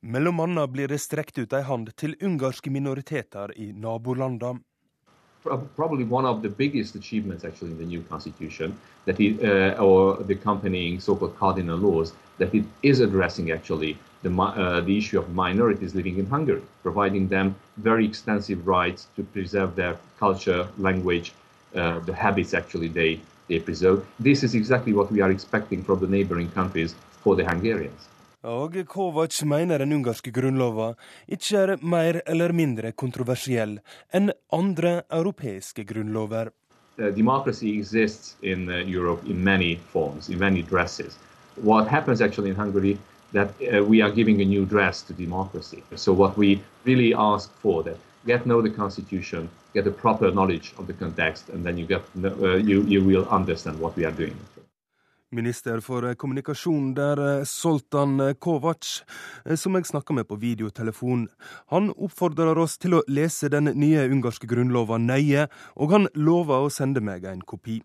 Mellom annet blir det strekt ut ei hand til ungarske minoriteter i nabolandene. Probably one of the biggest achievements actually in the new constitution that it, uh, or the accompanying so-called cardinal laws that it is addressing actually the, uh, the issue of minorities living in Hungary, providing them very extensive rights to preserve their culture, language, uh, the habits actually they, they preserve. This is exactly what we are expecting from the neighboring countries for the Hungarians. Og Kovac mener den ungarske grunnlova ikke er mer eller mindre kontroversiell enn andre europeiske grunnlover. Uh, democracy exists in uh, Europe in many forms, in many dresses. What happens actually in Hungary that uh, we are giving a new dress to democracy. So what we really ask for that get know the constitution, get a proper knowledge of the context, and then you get uh, you you will understand what we are doing. Minister for kommunikasjon der, Soltan Kovac, som jeg snakka med på videotelefon. Han oppfordrer oss til å lese den nye ungarske grunnlova nøye, og han lover å sende meg en kopi.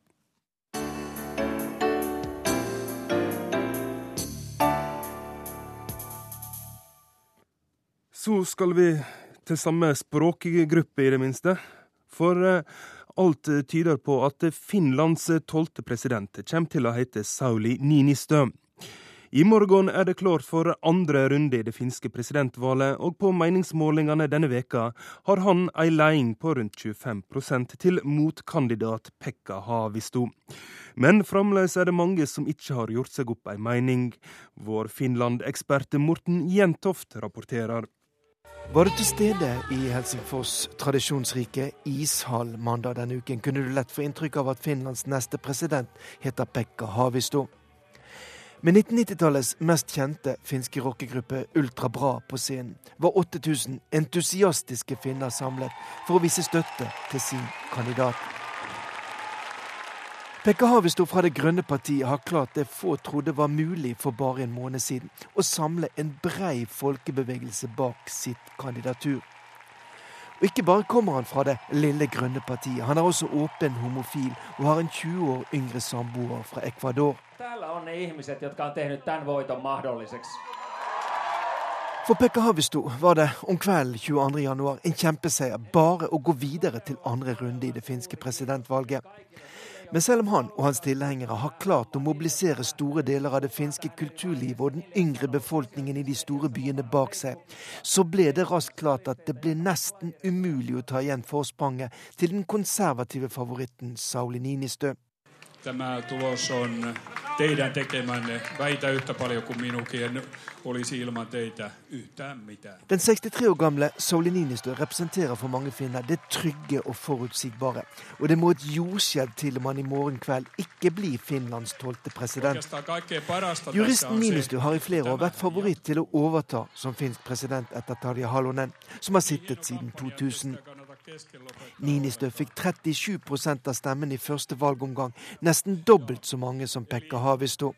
Så skal vi til samme språkgruppe, i det minste. For alt tyder på at Finlands tolvte president kommer til å hete Sauli Ninistø. I morgen er det klart for andre runde i det finske presidentvalget, og på meningsmålingene denne veka har han ei leding på rundt 25% til motkandidat Pekka Havisto. Men fremdeles er det mange som ikke har gjort seg opp ei mening. Vår Finland-ekspert Morten Jentoft rapporterer. Var du til stede i Helsingfors tradisjonsrike ishall mandag denne uken, kunne du lett få inntrykk av at Finlands neste president heter Pekka Havisto. Med 1990-tallets mest kjente finske rockegruppe Ultra Bra på scenen var 8000 entusiastiske finner samlet for å vise støtte til sin kandidat. Pekka Havisto fra Det grønne partiet har klart det få trodde var mulig for bare en måned siden, å samle en brei folkebevegelse bak sitt kandidatur. Og ikke bare kommer han fra det lille grønne partiet, han er også åpen homofil og har en 20 år yngre samboer fra Ecuador. For Pekka Havisto var det om kvelden 22.1 en kjempeseier bare å gå videre til andre runde i det finske presidentvalget. Men selv om han og hans tilhengere har klart å mobilisere store deler av det finske kulturlivet og den yngre befolkningen i de store byene bak seg, så ble det raskt klart at det ble nesten umulig å ta igjen forspranget til den konservative favoritten Sauli Ninistø. Tämä tulos on teidän tekemänne. Väitä yhtä paljon kuin minunkin. En olisi ilman teitä yhtään mitään. Den 63 år gamle Sauli Niinistö representerer for mange finner det trygge og forutsigbare. Og det må et jordskjelv til om han i morgen kveld ikke blir Finlands tolvte president. Juristen Niinistö har i flere år vært favoritt til å overta som finsk president etter Tarja Halonen, som har sittet siden 2000. Ninistø fikk 37% av stemmen i første valgomgang, nesten dobbelt så mange som Pekka Havisto.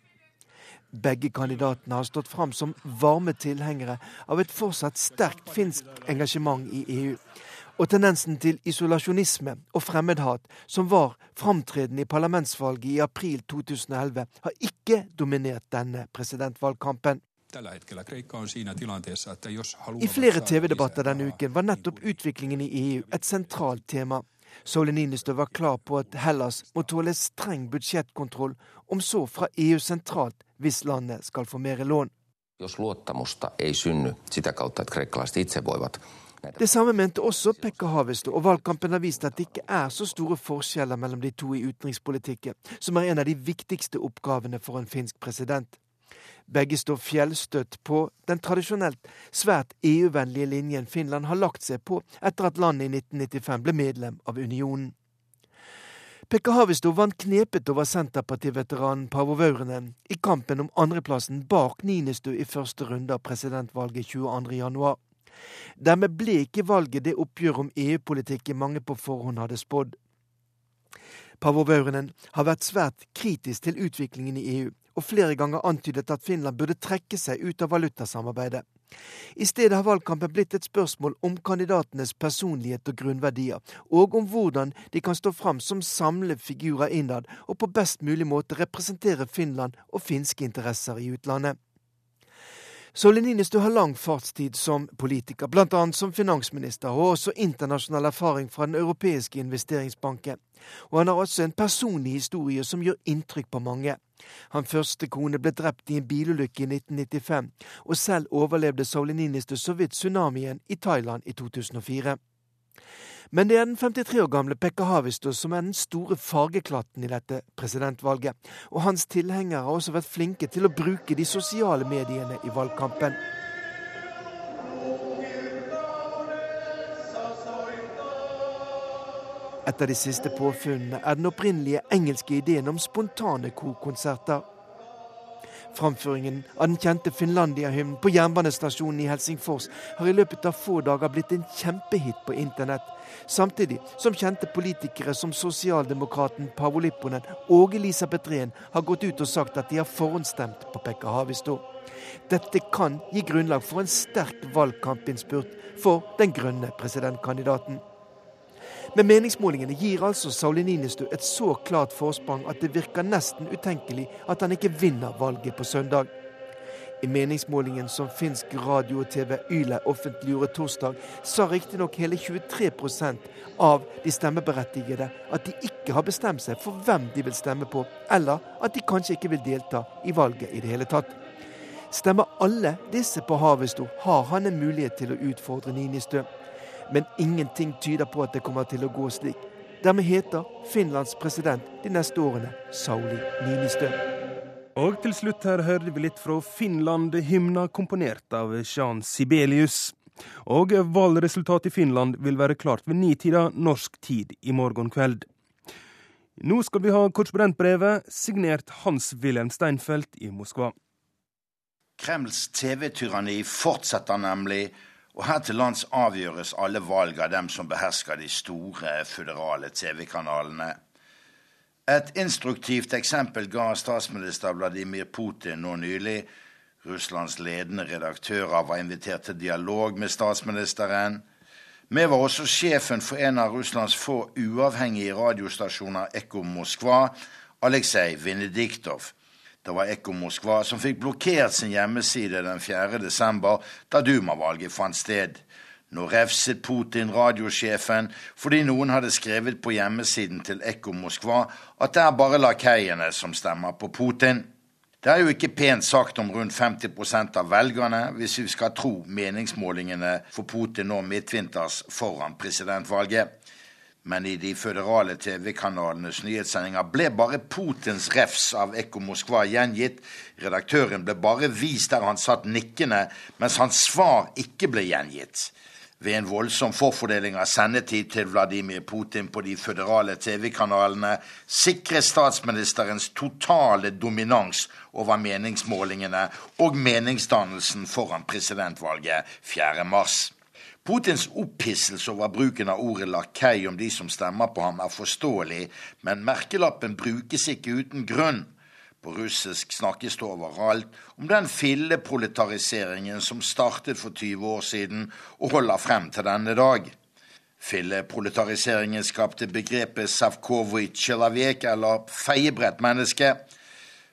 Begge kandidatene har stått fram som varme tilhengere av et fortsatt sterkt finsk engasjement i EU. Og tendensen til isolasjonisme og fremmedhat, som var framtredende i parlamentsvalget i april 2011, har ikke dominert denne presidentvalgkampen. I flere TV-debatter denne uken var nettopp utviklingen i EU et sentralt tema. Sauli Niinistö var klar på at Hellas må tåle streng budsjettkontroll, om så fra EU sentralt, hvis landet skal få mer lån. Det samme mente også Pekka Havisto, og valgkampen har vist at det ikke er så store forskjeller mellom de to i utenrikspolitikken, som er en av de viktigste oppgavene for en finsk president. Begge står fjellstøtt på den tradisjonelt svært EU-vennlige linjen Finland har lagt seg på etter at landet i 1995 ble medlem av unionen. Pekka Havisto vant knepet over Senterpartiveteranen Paavo Vaurinen i kampen om andreplassen bak Ninistu i første runde av presidentvalget 22.1. Dermed ble ikke valget det oppgjøret om EU-politikk mange på forhånd hadde spådd. Paavo Vaurinen har vært svært kritisk til utviklingen i EU, og flere ganger antydet at Finland burde trekke seg ut av valutasamarbeidet. I stedet har valgkampen blitt et spørsmål om kandidatenes personlighet og grunnverdier, og om hvordan de kan stå fram som samlefigurer innad og på best mulig måte representere Finland og finske interesser i utlandet. Soleninisto har lang fartstid som politiker, bl.a. som finansminister, og også internasjonal erfaring fra Den europeiske investeringsbanken. Og han har også en personlig historie som gjør inntrykk på mange. Han første kone ble drept i en bilulykke i 1995, og selv overlevde Saulininisto så vidt tsunamien i Thailand i 2004. Men det er den 53 år gamle Pekka Havisto som er den store fargeklatten i dette presidentvalget. Og hans tilhengere har også vært flinke til å bruke de sosiale mediene i valgkampen. Et av de siste påfunnene er den opprinnelige engelske ideen om spontane korkonserter. Framføringen av den kjente Finlandia-hymnen på jernbanestasjonen i Helsingfors har i løpet av få dager blitt en kjempehit på internett, samtidig som kjente politikere som sosialdemokraten Paavo Lipponen og Elisabeth Rehn har gått ut og sagt at de har forhåndsstemt på Pekka Havisto. Dette kan gi grunnlag for en sterk valgkampinnspurt for den grønne presidentkandidaten. Men meningsmålingene gir altså Sauli Ninistø et så klart forsprang at det virker nesten utenkelig at han ikke vinner valget på søndag. I meningsmålingen som finsk radio og TV Yle offentliggjorde torsdag, sa riktignok hele 23% av de stemmeberettigede at de ikke har bestemt seg for hvem de vil stemme på, eller at de kanskje ikke vil delta i valget i det hele tatt. Stemmer alle disse på Havesto, har han en mulighet til å utfordre Ninistø. Men ingenting tyder på at det kommer til å gå slik. Dermed heter Finlands president de neste årene Sauli Ninistø. Og til slutt her hørte vi litt fra Finland, hymna komponert av Jean Sibelius. Og valgresultatet i Finland vil være klart ved nitida norsk tid i morgen kveld. Nå skal vi ha korrespondentbrevet signert Hans-Wilhelm Steinfeld i Moskva. Kremls TV-tyranni fortsetter nemlig, og her til lands avgjøres alle valg av dem som behersker de store føderale TV-kanalene. Et instruktivt eksempel ga statsminister Vladimir Putin nå nylig. Russlands ledende redaktører var invitert til dialog med statsministeren. Med var også sjefen for en av Russlands få uavhengige radiostasjoner, Ekko Moskva, Aleksej Venediktov. Det var Ekko Moskva som fikk blokkert sin hjemmeside den 4. desember, da Duma-valget fant sted. Nå refset Putin radiosjefen fordi noen hadde skrevet på hjemmesiden til Ekko Moskva at det er bare lakeiene som stemmer på Putin. Det er jo ikke pent sagt om rundt 50% av velgerne, hvis vi skal tro meningsmålingene for Putin nå midtvinters foran presidentvalget. Men i de føderale TV-kanalenes nyhetssendinger ble bare Putins refs av Ekko Moskva gjengitt. Redaktøren ble bare vist der han satt nikkende, mens hans svar ikke ble gjengitt. Ved en voldsom forfordeling av sendetid til Vladimir Putin på de føderale TV-kanalene sikres statsministerens totale dominans over meningsmålingene og meningsdannelsen foran presidentvalget 4. mars. Putins opphisselse over bruken av ordet lakei om de som stemmer på ham, er forståelig, men merkelappen brukes ikke uten grunn. På russisk snakkes det overalt om den filleproletariseringen som startet for 20 år siden og holder frem til denne dag. Filleproletariseringen skapte begrepet savkovoj tsjelavek, eller feiebredt menneske.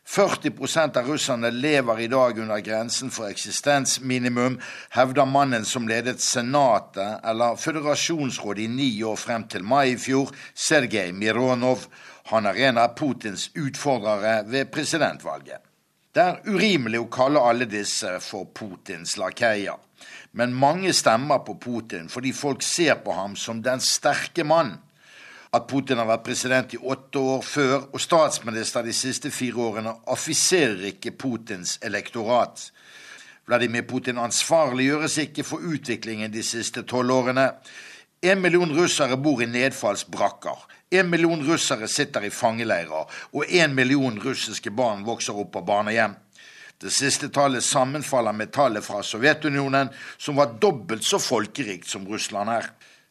40% av russerne lever i dag under grensen for eksistensminimum, hevder mannen som ledet Senatet, eller Føderasjonsrådet, i ni år frem til mai i fjor, Sergej Mironov. Han er en av Putins utfordrere ved presidentvalget. Det er urimelig å kalle alle disse for Putins lakeier. Men mange stemmer på Putin fordi folk ser på ham som den sterke mann. At Putin har vært president i åtte år før og statsminister de siste fire årene, affiserer ikke Putins elektorat. Vladimir Putin ansvarliggjøres ikke for utviklingen de siste tolv årene. En million russere bor i nedfallsbrakker. En million russere sitter i fangeleirer, og en million russiske barn vokser opp på barnehjem. Det siste tallet sammenfaller med tallet fra Sovjetunionen, som var dobbelt så folkerikt som Russland er.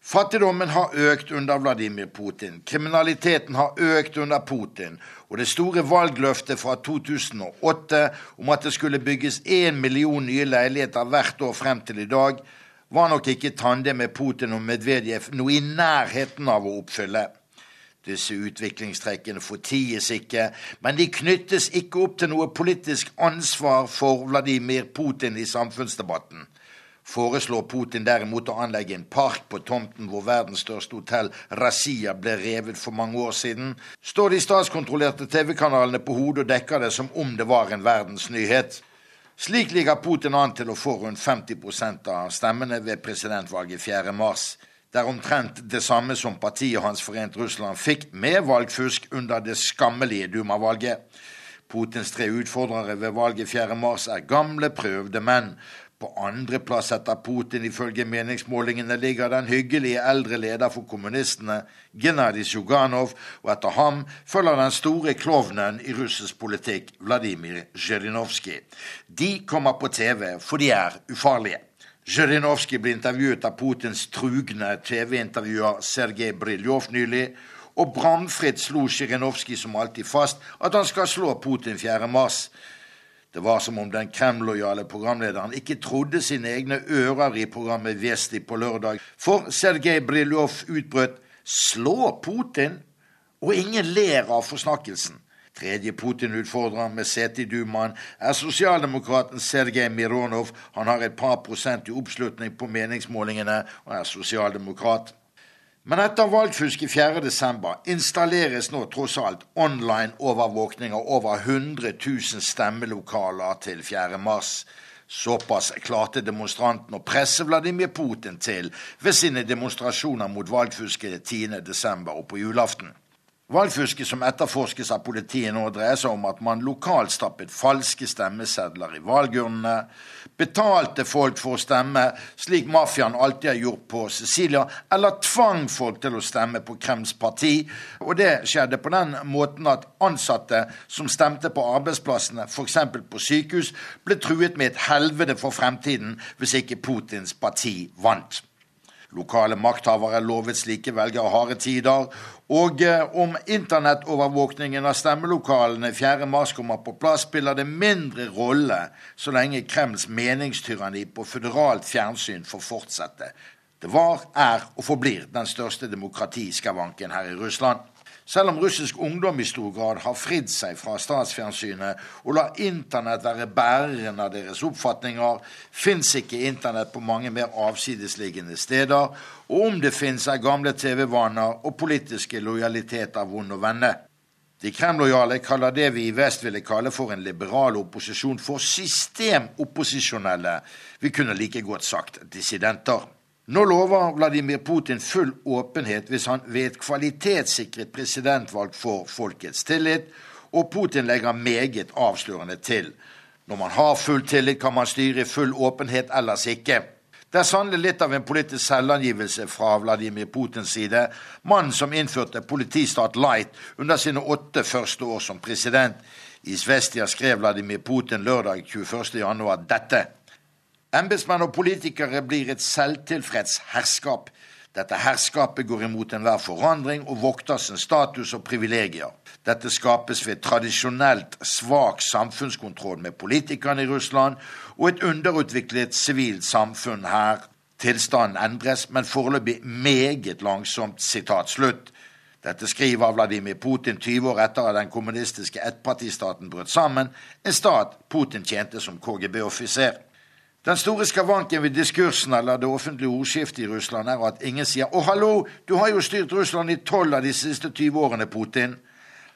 Fattigdommen har økt under Vladimir Putin, kriminaliteten har økt under Putin, og det store valgløftet fra 2008 om at det skulle bygges én million nye leiligheter hvert år frem til i dag, var nok ikke tandem med Putin og Medvedev noe i nærheten av å oppfylle. Disse utviklingstrekkene forties ikke, men de knyttes ikke opp til noe politisk ansvar for Vladimir Putin i samfunnsdebatten. Foreslår Putin derimot å anlegge en park på tomten hvor verdens største hotell, Razia, ble revet for mange år siden, står de statskontrollerte TV-kanalene på hodet og dekker det som om det var en verdensnyhet. Slik ligger Putin an til å få rundt 50% av stemmene ved presidentvalget 4. mars. Det er omtrent det samme som partiet hans Forent Russland fikk med valgfusk under det skammelige Duma-valget. Putins tre utfordrere ved valget 4. mars er gamle, prøvde menn. På andreplass etter Putin ifølge meningsmålingene ligger den hyggelige eldre leder for kommunistene, Gennadij Sjuganov, og etter ham følger den store klovnen i russisk politikk, Vladimir Zjirinovskij. De kommer på TV, for de er ufarlige. Zjirinovskij ble intervjuet av Putins trugne TV-intervjuer Sergej Briljov nylig, og bramfritt slo Zjirinovskij som alltid fast at han skal slå Putin 4. mars. Det var som om den Kreml-lojale programlederen ikke trodde sine egne ører i programmet Vesti på lørdag, for Sergej Briljov utbrøt 'slå Putin', og ingen ler av forsnakkelsen. Tredje Putin-utfordrer med sete i Dumaen er sosialdemokraten Sergej Mironov. Han har et par prosent i oppslutning på meningsmålingene og er sosialdemokrat. Men etter valgfusk i 4.12. installeres nå tross alt online overvåkning av over 100 000 stemmelokaler til 4.3. Såpass klarte demonstranten å presse Vladimir Putin til ved sine demonstrasjoner mot valgfusket 10.12. og på julaften. Valgfusket som etterforskes av politiet nå, dreier seg om at man lokalt stappet falske stemmesedler i valgurnene, betalte folk for å stemme, slik mafiaen alltid har gjort på Sicilia, eller tvang folk til å stemme på Krems parti. Og det skjedde på den måten at ansatte som stemte på arbeidsplassene, f.eks. på sykehus, ble truet med et helvete for fremtiden hvis ikke Putins parti vant. Lokale makthavere lovet slike velgere harde tider. Og eh, om internettovervåkningen av stemmelokalene 4.3 kommer på plass, spiller det mindre rolle så lenge Kremls meningstyranni på føderalt fjernsyn får fortsette. Det var, er og forblir den største demokratiskavanken her i Russland. Selv om russisk ungdom i stor grad har fridd seg fra statsfjernsynet og lar Internett være bæreren av deres oppfatninger, fins ikke Internett på mange mer avsidesliggende steder, og om det fins, er gamle TV-vaner og politiske lojaliteter vond å vende. De kremlojale kaller det vi i vest ville kalle for en liberal opposisjon, for systemopposisjonelle. Vi kunne like godt sagt dissidenter. Nå lover Vladimir Putin full åpenhet hvis han ved et kvalitetssikret presidentvalg får folkets tillit, og Putin legger meget avslørende til. Når man har full tillit, kan man styre i full åpenhet, ellers ikke. Det er sannelig litt av en politisk selvangivelse fra Vladimir Putins side, mannen som innførte politistat light under sine åtte første år som president. I Svestia skrev Vladimir Putin lørdag 21.1 dette. Embetsmenn og politikere blir et selvtilfreds herskap. Dette herskapet går imot enhver forandring og vokter sin status og privilegier. Dette skapes ved tradisjonelt svak samfunnskontroll med politikerne i Russland og et underutviklet sivilt samfunn her. Tilstanden endres, men foreløpig meget langsomt. Sitat slutt. Dette skriver Vladimir Putin 20 år etter at den kommunistiske ettpartistaten brøt sammen, en stat Putin tjente som KGB-offiser. Den store skavanken ved diskursen eller det offentlige ordskiftet i Russland er at ingen sier 'Å, hallo, du har jo styrt Russland i tolv av de siste 20 årene, Putin'.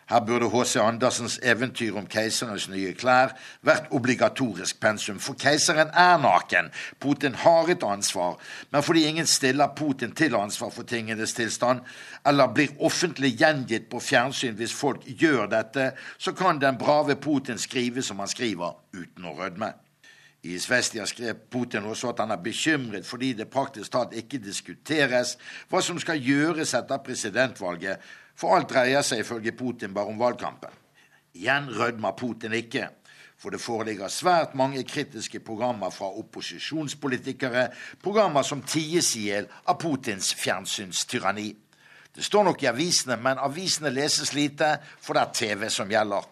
Her burde H.C. Andersens eventyr om keiserens nye klær vært obligatorisk pensum, for keiseren er naken. Putin har et ansvar, men fordi ingen stiller Putin til ansvar for tingenes tilstand, eller blir offentlig gjengitt på fjernsyn hvis folk gjør dette, så kan den brave Putin skrive som han skriver, uten å rødme. I Svestia skrev Putin også at han er bekymret fordi det praktisk talt ikke diskuteres hva som skal gjøres etter presidentvalget, for alt dreier seg ifølge Putin bare om valgkampen. Igjen rødmer Putin ikke, for det foreligger svært mange kritiske programmer fra opposisjonspolitikere, programmer som ties i hjel av Putins fjernsynstyranni. Det står nok i avisene, men avisene leses lite, for det er TV som gjelder.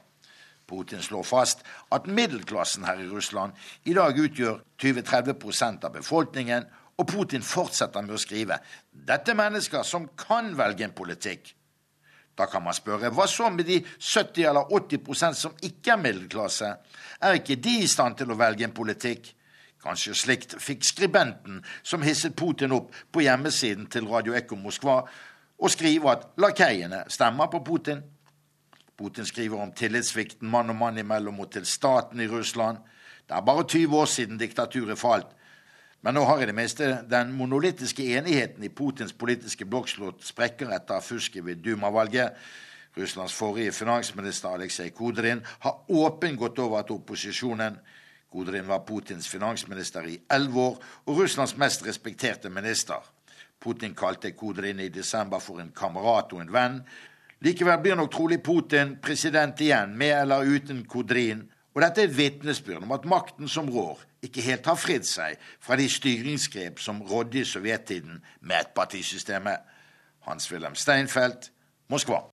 Putin slår fast at middelklassen her i Russland i dag utgjør 20-30 av befolkningen, og Putin fortsetter med å skrive dette er mennesker som kan velge en politikk. Da kan man spørre hva så med de 70 eller 80% som ikke er middelklasse? Er ikke de i stand til å velge en politikk? Kanskje slikt fikk skribenten som hisset Putin opp på hjemmesiden til Radio Ekko Moskva, og skrive at lakeiene stemmer på Putin. Putin skriver om tillitssvikten mann og mann imellom og til staten i Russland. Det er bare 20 år siden diktaturet falt. Men nå har i det minste den monolittiske enigheten i Putins politiske blokk slått sprekker etter fusket ved Duma-valget. Russlands forrige finansminister Aleksej Kodrin har åpent gått over til opposisjonen. Kodrin var Putins finansminister i elleve år og Russlands mest respekterte minister. Putin kalte Kodrin i desember for en kamerat og en venn, Likevel blir nok trolig Putin president igjen, med eller uten Kodrin. Og dette er et vitnesbyrd om at makten som rår, ikke helt har fridd seg fra de styringsgrep som rådde i sovjettiden med ettpartisystemet. Hans-Wilhelm Steinfeld, Moskva.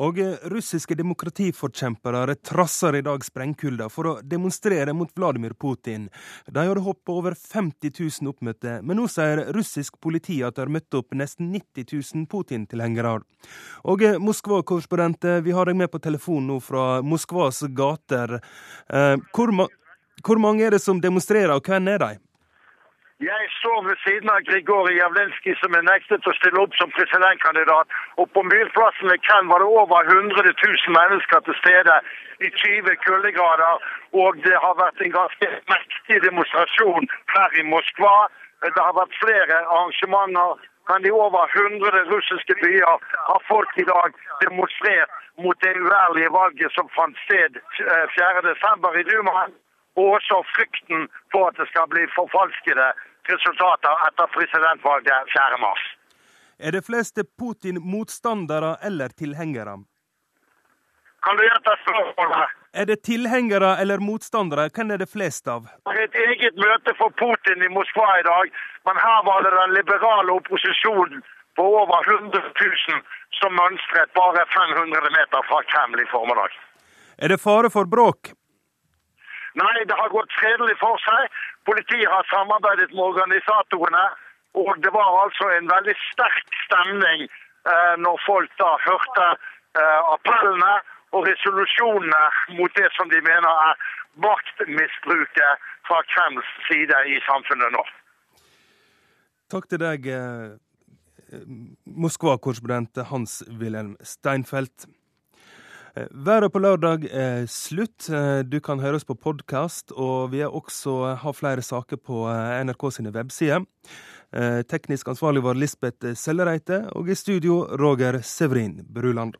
Og russiske demokratiforkjempere trasser i dag sprengkulda for å demonstrere mot Vladimir Putin. De hadde håpet på over 50 000 oppmøtte, men nå sier russisk politi at de har møtt opp nesten 90 000 Putin-tilhengere. Og Moskva-korrespondent, vi har deg med på telefon nå fra Moskvas gater. Eh, hvor, ma hvor mange er det som demonstrerer, og hvem er de? Jeg står ved siden av Grigorij Javlinskij, som er nektet å stille opp som presidentkandidat. Og på Myrplassen ved Ken var det over 100 000 mennesker til stede i 20 kuldegrader. Og det har vært en ganske mektig demonstrasjon her i Moskva. Det har vært flere arrangementer. Men i over 100 russiske byer har folk i dag demonstrert mot det uærlige valget som fant sted 4.12. Eh, i Dumaen og også frykten for at det skal bli forfalskede resultater etter presidentvalget 4.3. Er det fleste Putin-motstandere eller tilhengere? Kan du gjette spørsmålet? Er det tilhengere eller motstandere? Hvem er det flest av? Det er et eget møte for Putin i Moskva i dag, men her var det den liberale opposisjonen på over 100 000 som mønstret bare 500 meter fra Kreml i formiddag. Er det fare for bråk? Nei, det har gått fredelig for seg. Politiet har samarbeidet med organisatorene. Og det var altså en veldig sterk stemning eh, når folk da hørte eh, appellene og resolusjonene mot det som de mener er maktmisbruket fra Kremls side i samfunnet nå. Takk til deg, eh, Moskva-korrespondent Hans-Wilhelm Steinfeld. Eh, været på lørdag er slutt. Eh, du kan høre oss på podkast, og vi har også eh, har flere saker på NRK sine websider. Teknisk ansvarlig var Lisbeth Sellereite, og i studio Roger Severin Bruland.